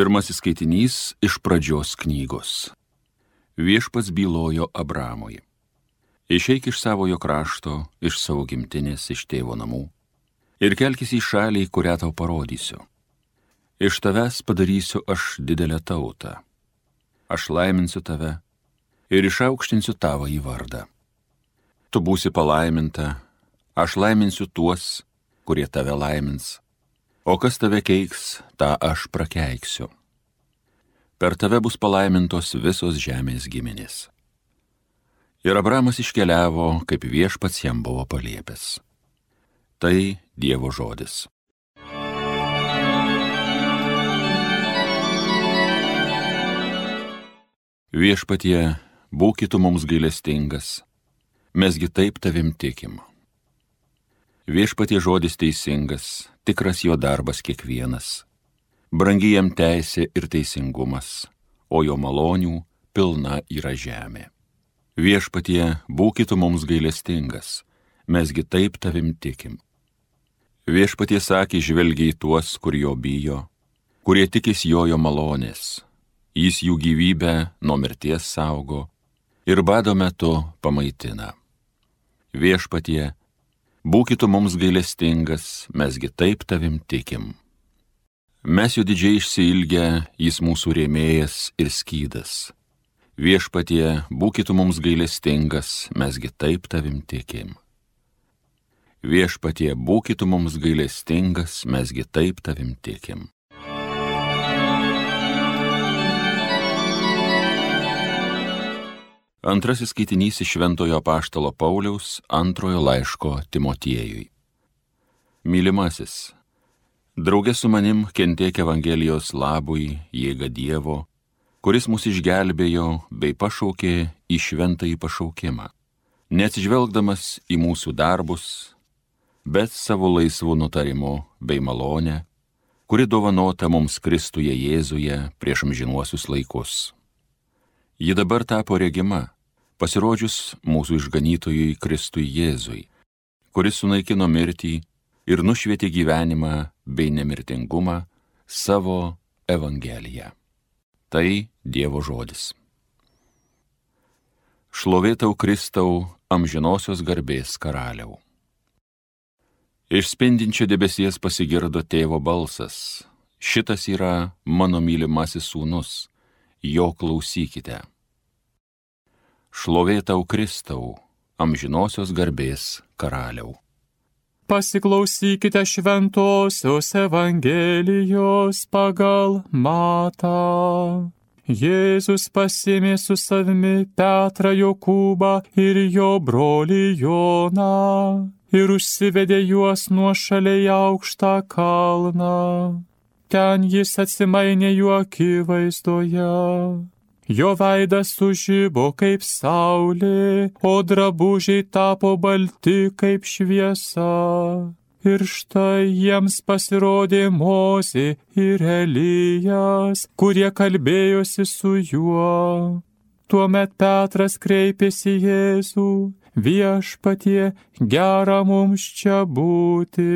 Pirmasis skaitinys iš pradžios knygos. Viešpats bylojo Abramui. Išeik iš savojo krašto, iš savo gimtinės, iš tėvo namų ir kelkis į šalį, kurią tau parodysiu. Iš tavęs padarysiu aš didelę tautą. Aš laiminsiu tave ir išaukštinsiu tavo į vardą. Tu būsi palaiminta, aš laiminsiu tuos, kurie tave laimins o kas tave keiks, tą aš prakeiksiu. Per tave bus palaimintos visos žemės giminės. Ir Abramas iškeliavo, kaip viešpats jam buvo paliepęs. Tai Dievo žodis. Viešpatie, būkitų mums gailestingas, mesgi taip tavim tikim. Viešpatie žodis teisingas, tikras jo darbas kiekvienas. Brangi jam teisė ir teisingumas, o jo malonių pilna yra žemė. Viešpatie, būkitų mums gailestingas, mesgi taip tavim tikim. Viešpatie sakė, žvelgia į tuos, kur jo bijo, kurie tikis jojo malonės. Jis jų gyvybę nuo mirties saugo ir bado metu pamaitina. Viešpatie, Būkite mums gailestingas, mesgi taip tavim tikim. Mes jo didžiai išsilgę, jis mūsų rėmėjas ir skydas. Viešpatie, būkite mums gailestingas, mesgi taip tavim tikim. Viešpatie, būkite mums gailestingas, mesgi taip tavim tikim. Antrasis skaitinys iš Šventojo Paštalo Pauliaus antrojo laiško Timotiejui. Mylimasis, draugė su manim kentiek Evangelijos labui, jėga Dievo, kuris mus išgelbėjo bei pašaukė į šventąjį pašaukimą, neatsižvelgdamas į mūsų darbus, bet savo laisvų nutarimu bei malonę, kuri dovanota mums Kristuje Jėzuje prieš amžinuosius laikus. Ji dabar tapo regima, pasirodžius mūsų išganytojui Kristui Jėzui, kuris sunaikino mirtį ir nušvietė gyvenimą bei nemirtingumą savo Evangeliją. Tai Dievo žodis. Šlovėtau Kristau amžinosios garbės karaliau. Iš spindinčio debesies pasigirdo tėvo balsas. Šitas yra mano mylimasis sūnus jo klausykite. Šlovėtau Kristau, amžinosios garbės karaliau. Pasiklausykite šventosios Evangelijos pagal matą. Jėzus pasimė su savimi Petrą Jokūbą ir jo brolį Joną ir užsivedė juos nuo šaliai aukštą kalną ten jis atsimainė jų akivaizdoje. Jo veidas sužybo kaip saulė, o drabužiai tapo balti kaip šviesa. Ir štai jiems pasirodė Mozė ir Elijas, kurie kalbėjosi su juo. Tuomet Petras kreipėsi Jėzų, viešpatie, gera mums čia būti.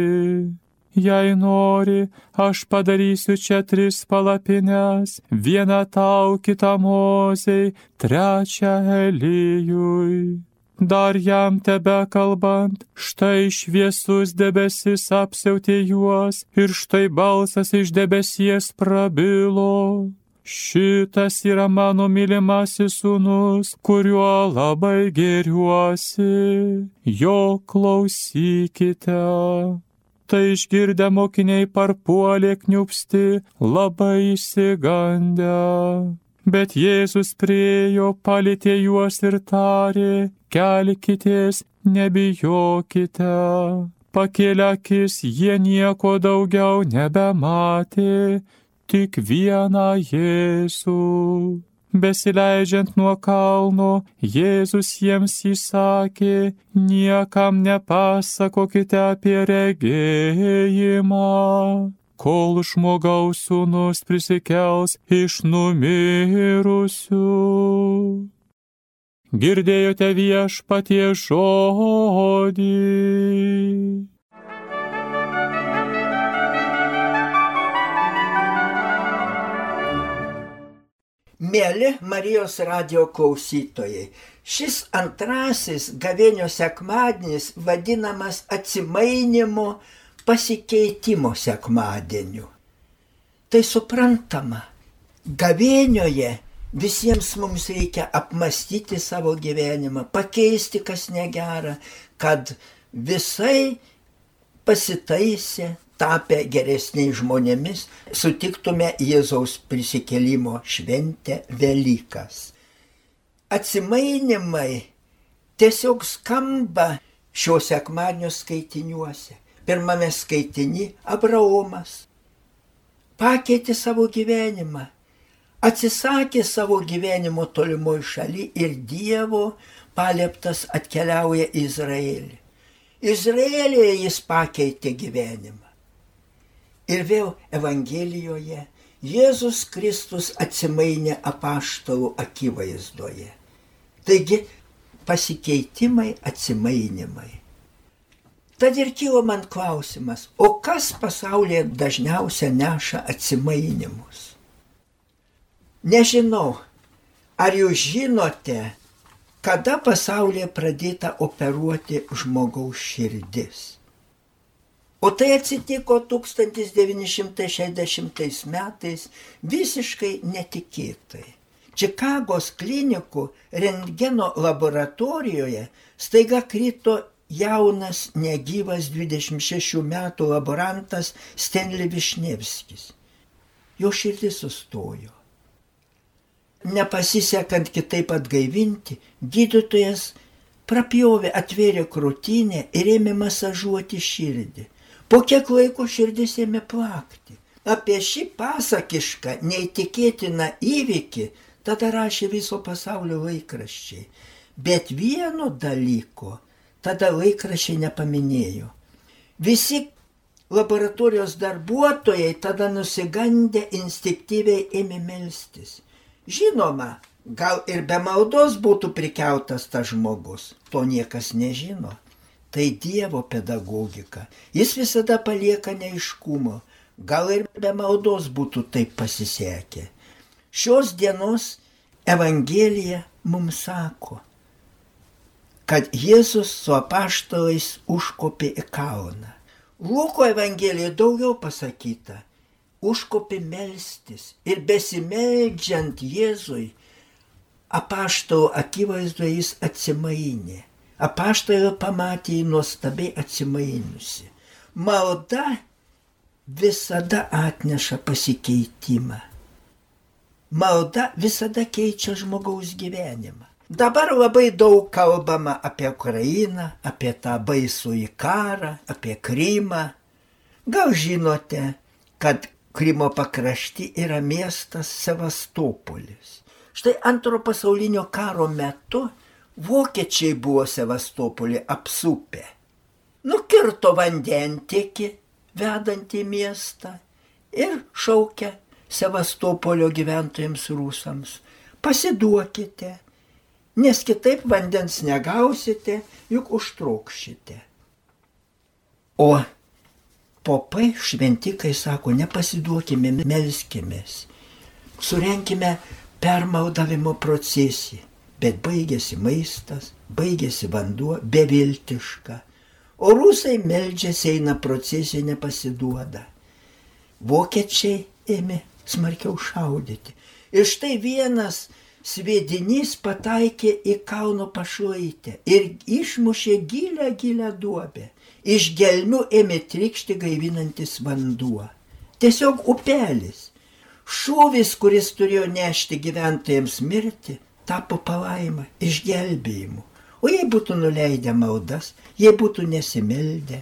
Jei nori, aš padarysiu čia tris palapines, vieną tau, kitą mozei, trečią Elijui. Dar jam tebe kalbant, štai šviesus debesis apsiautė juos ir štai balsas iš debesies prabilo. Šitas yra mano mylimasis sūnus, kuriuo labai geriuosi, jo klausykite. Tai išgirdę mokiniai parpuolė kniupsti, labai įsigandę. Bet Jėzus priejo, palėtė juos ir tarė, kelkitės, nebijokite. Pakėlę akis, jie nieko daugiau nebematė, tik vieną Jėzų. Besileidžiant nuo kalno, Jėzus jiems įsakė, niekam nepasakokite apie regėjimą, kol žmogaus sūnus prisikels iš numirusių. Girdėjote viešpatie žodį. Mėly Marijos radio klausytojai, šis antrasis gavėnio sekmadienis vadinamas atsimainimo pasikeitimo sekmadieniu. Tai suprantama, gavėnioje visiems mums reikia apmastyti savo gyvenimą, pakeisti kas negera, kad visai pasitaisė, tapę geresniais žmonėmis, sutiktume Jėzaus prisikelimo šventę Velykas. Atsimainimai tiesiog skamba šios sekmadienio skaitiniuose. Pirmame skaitini Abraomas pakeitė savo gyvenimą, atsisakė savo gyvenimo tolimoje šaly ir Dievo palieptas atkeliauja į Izraelį. Izraelėje jis pakeitė gyvenimą. Ir vėl Evangelijoje Jėzus Kristus atsimainė apaštalų akivaizdoje. Taigi pasikeitimai, atsimainimai. Tad ir kilo man klausimas, o kas pasaulyje dažniausiai neša atsimainimus? Nežinau, ar jūs žinote, kada pasaulyje pradėta operuoti žmogaus širdis. O tai atsitiko 1960 metais visiškai netikėtai. Čikagos klinikų rentgeno laboratorijoje staiga krito jaunas, negyvas 26 metų laborantas Stenley Višnevskis. Jo širdis sustojo. Nepasisekant kitaip atgaivinti, gydytojas prapjovė, atvėrė krūtinę ir ėmė masažuoti širdį. Po kiek laiko širdis ėmė plakti. Apie šį pasakišką, neįtikėtiną įvykį tada rašė viso pasaulio laikraščiai. Bet vieno dalyko tada laikraščiai nepaminėjo. Visi laboratorijos darbuotojai tada nusigandę instinktyviai ėmė melstis. Žinoma, gal ir be maldos būtų prikeltas tas žmogus, to niekas nežino. Tai Dievo pedagogika. Jis visada palieka neiškumo. Gal ir be maldos būtų taip pasisekę. Šios dienos Evangelija mums sako, kad Jėzus su apaštalais užkopė į kalną. Luko Evangelijoje daugiau pasakyta. Užkopė melstis ir besimeldžiant Jėzui, apaštalų akivaizdoje jis atsimainė apaštalą pamatė jį nuostabiai atsimainusi. Malda visada atneša pasikeitimą. Malda visada keičia žmogaus gyvenimą. Dabar labai daug kalbama apie Ukrainą, apie tą baisų į karą, apie Krymą. Gal žinote, kad Krymo pakrašty yra miestas Sevastopolis. Štai antro pasaulinio karo metu Vokiečiai buvo Sevastopolį apsupę. Nukirto vandentiekį vedantį miestą ir šaukia Sevastopolio gyventojams rusams. Pasiduokite, nes kitaip vandens negausite, juk užtrukšite. O popai šventikai sako, nepasiduokime, melskimės, surenkime permaldavimo procesiją bet baigėsi maistas, baigėsi vanduo, beviltiška. O rusai meldžiasi, eina procesija, nepasiduoda. Vokiečiai ėmė smarkiau šaudyti. Ir štai vienas sviedinys pataikė į kalno pašlaitę ir išmušė gilę, gilę duobę. Iš gelmių ėmė trikšti gaivinantis vanduo. Tiesiog upelis. Šūvis, kuris turėjo nešti gyventojams mirti, tapo palaima, išgelbėjimu. O jei būtų nuleidę maldas, jei būtų nesimeldę,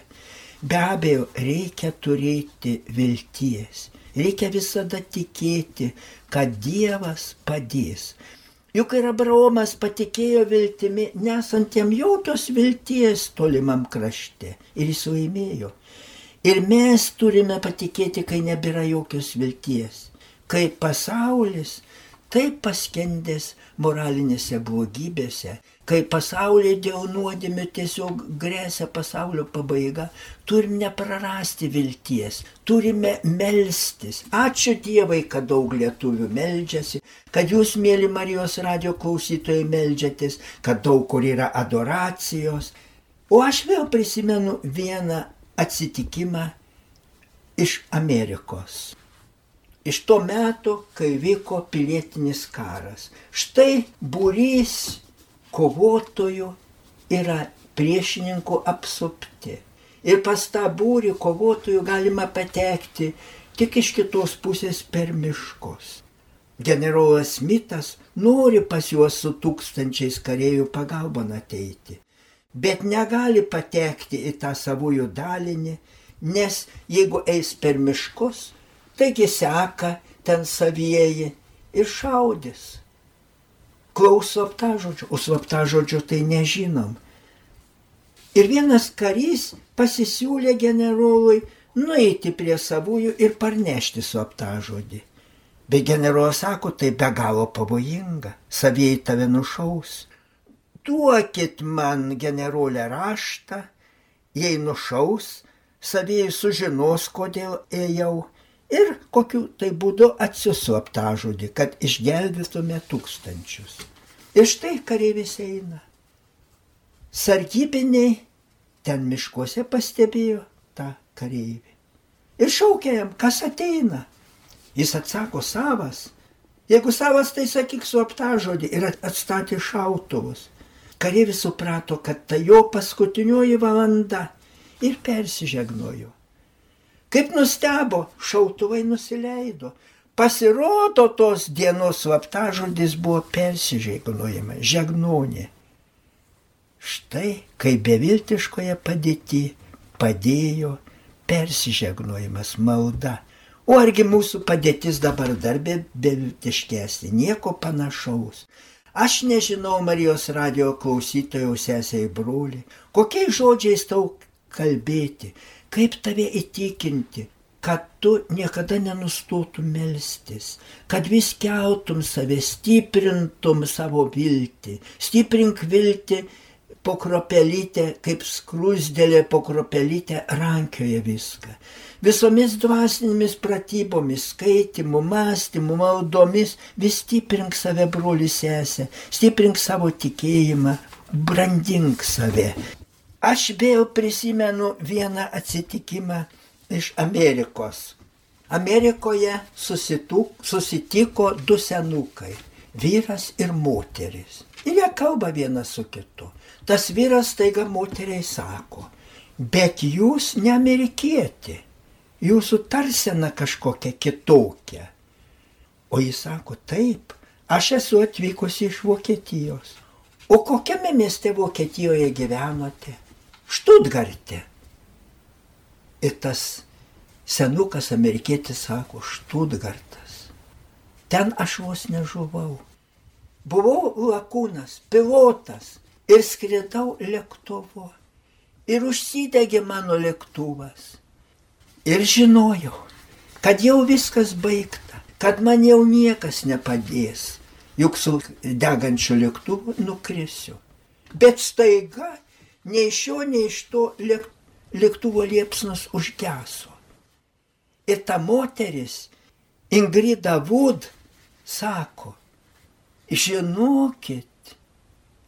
be abejo, reikia turėti vilties. Reikia visada tikėti, kad Dievas padės. Juk ir Abraomas patikėjo viltimi, nesant jam jokios vilties tolimam krašte. Ir jis laimėjo. Ir mes turime patikėti, kai nebėra jokios vilties. Kai pasaulis taip paskendęs moralinėse blogybėse, kai pasaulyje dėl nuodėmių tiesiog grėsia pasaulio pabaiga, turim neprarasti vilties, turime melstis. Ačiū Dievai, kad daug lietuvių meldžiasi, kad jūs, mėly Marijos radio klausytojai, meldžiatės, kad daug kur yra adoracijos. O aš vėl prisimenu vieną atsitikimą iš Amerikos. Iš to meto, kai vyko pilietinis karas. Štai būrys kovotojų yra priešininkų apsupti. Ir pas tą būrį kovotojų galima patekti tik iš kitos pusės per miškus. Generolas Smithas nori pas juos su tūkstančiais kareivių pagalbon ateiti, bet negali patekti į tą savųjų dalinį, nes jeigu eis per miškus, taigi seka ten savieji ir šaudys klauso slaptažodžio, o slaptažodžio tai nežinom. Ir vienas karys pasisiūlė generolui nueiti prie savųjų ir parnešti slaptažodį. Bet generolas sako, tai be galo pavojinga, savieji tave nušaus. Duokit man generolę raštą, jei nušaus, savieji sužinos, kodėl ėjau ir kokiu tai būdu atsiusiu aptažodį, kad išgelbėtume tūkstančius. Ir štai kareivis eina. Sargybiniai ten miškuose pastebėjo tą kareivį. Ir šaukia jam, kas ateina. Jis atsako savas. Jeigu savas, tai sakyk su aptažodį ir atstatė šautuvus. Kareivis suprato, kad tai jo paskutinioji valanda ir persižegnojo. Kaip nustebo, šautuvai nusileido. Pasirodo, tos dienos slaptažodis buvo persižegnojama, žegnonė. Štai, kai beviltiškoje padėti padėjo persižegnojimas malda. O argi mūsų padėtis dabar dar be, beviltiškesnė, nieko panašaus. Aš nežinau Marijos radio klausytojų sesiai broliai, kokiais žodžiais tau kalbėti, kaip tave įtikinti, kad tu niekada nenustotum melstis, kad vis keltum save, stiprintum savo viltį, stiprink viltį po kropelytę, kaip skrusdėlė po kropelytę rankioje viską. Visomis dvasinėmis pratybomis, skaitimu, mąstymu, maldomis vis stiprink save, broli sesė, stiprink savo tikėjimą, brandink save. Aš vėl prisimenu vieną atsitikimą iš Amerikos. Amerikoje susituk, susitiko du senukai - vyras ir moteris. Ir jie kalba vienas su kitu. Tas vyras taiga moteriai sako, bet jūs ne amerikietė, jūsų tarsena kažkokia kitokia. O jis sako, taip, aš esu atvykusi iš Vokietijos. O kokiame mieste Vokietijoje gyvenote? Štutgarte. Ir tas senukas amerikietis sako, Štutgartas. Ten aš vos nežuvau. Buvau lakūnas, pilotas ir skridau lėktuvu. Ir užsidegė mano lėktuvas. Ir žinojau, kad jau viskas baigta, kad man jau niekas nepadės, juk su degančiu lėktuvu nukrisiu. Bet staiga nei iš šio, nei iš to lėktuvo liepsnas užgeso. Ir ta moteris, Ingrida Wood, sako, žinokit,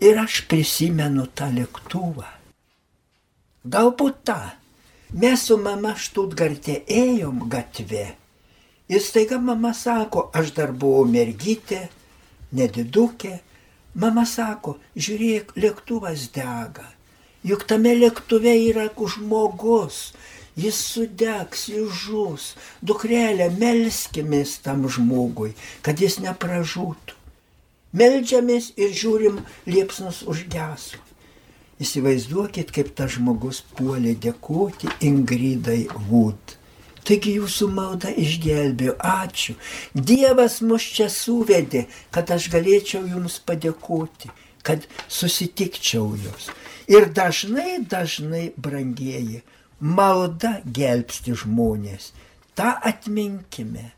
ir aš prisimenu tą lėktuvą. Galbūt tą. Mes su mama Štutgarte ėjom gatve. Ir staiga mama sako, aš dar buvau mergytė, nedidukė. Mama sako, žiūrėk, lėktuvas dega. Juk tame lėktuve yra žmogus, jis sudegs, jis žus. Dukrelė, melskimės tam žmogui, kad jis nepražūtų. Meldžiamės ir žiūrim, liepsnus užgeso. Įsivaizduokit, kaip tas žmogus puolė dėkoti Ingridai Wood. Taigi jūsų malda išgelbėjo, ačiū. Dievas mus čia suvedė, kad aš galėčiau jums padėkoti, kad susitikčiau jūs. Ir dažnai, dažnai, brangieji, malda gelbsti žmonės. Ta atminkime.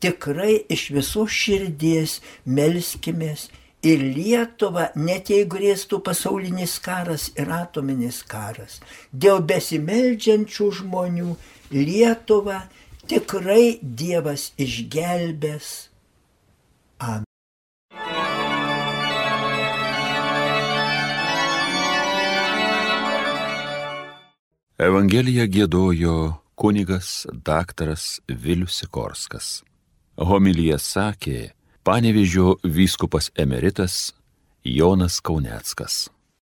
tikrai iš visos širdies melskimės ir Lietuva, net jei grėstų pasaulinis karas ir atominis karas, dėl besimeldžiančių žmonių Lietuva tikrai Dievas išgelbės. Evangeliją gėdojo kunigas daktaras Vilius Sikorskas. Homilyje sakė Panevežio vyskupas emeritas Jonas Kauneckas.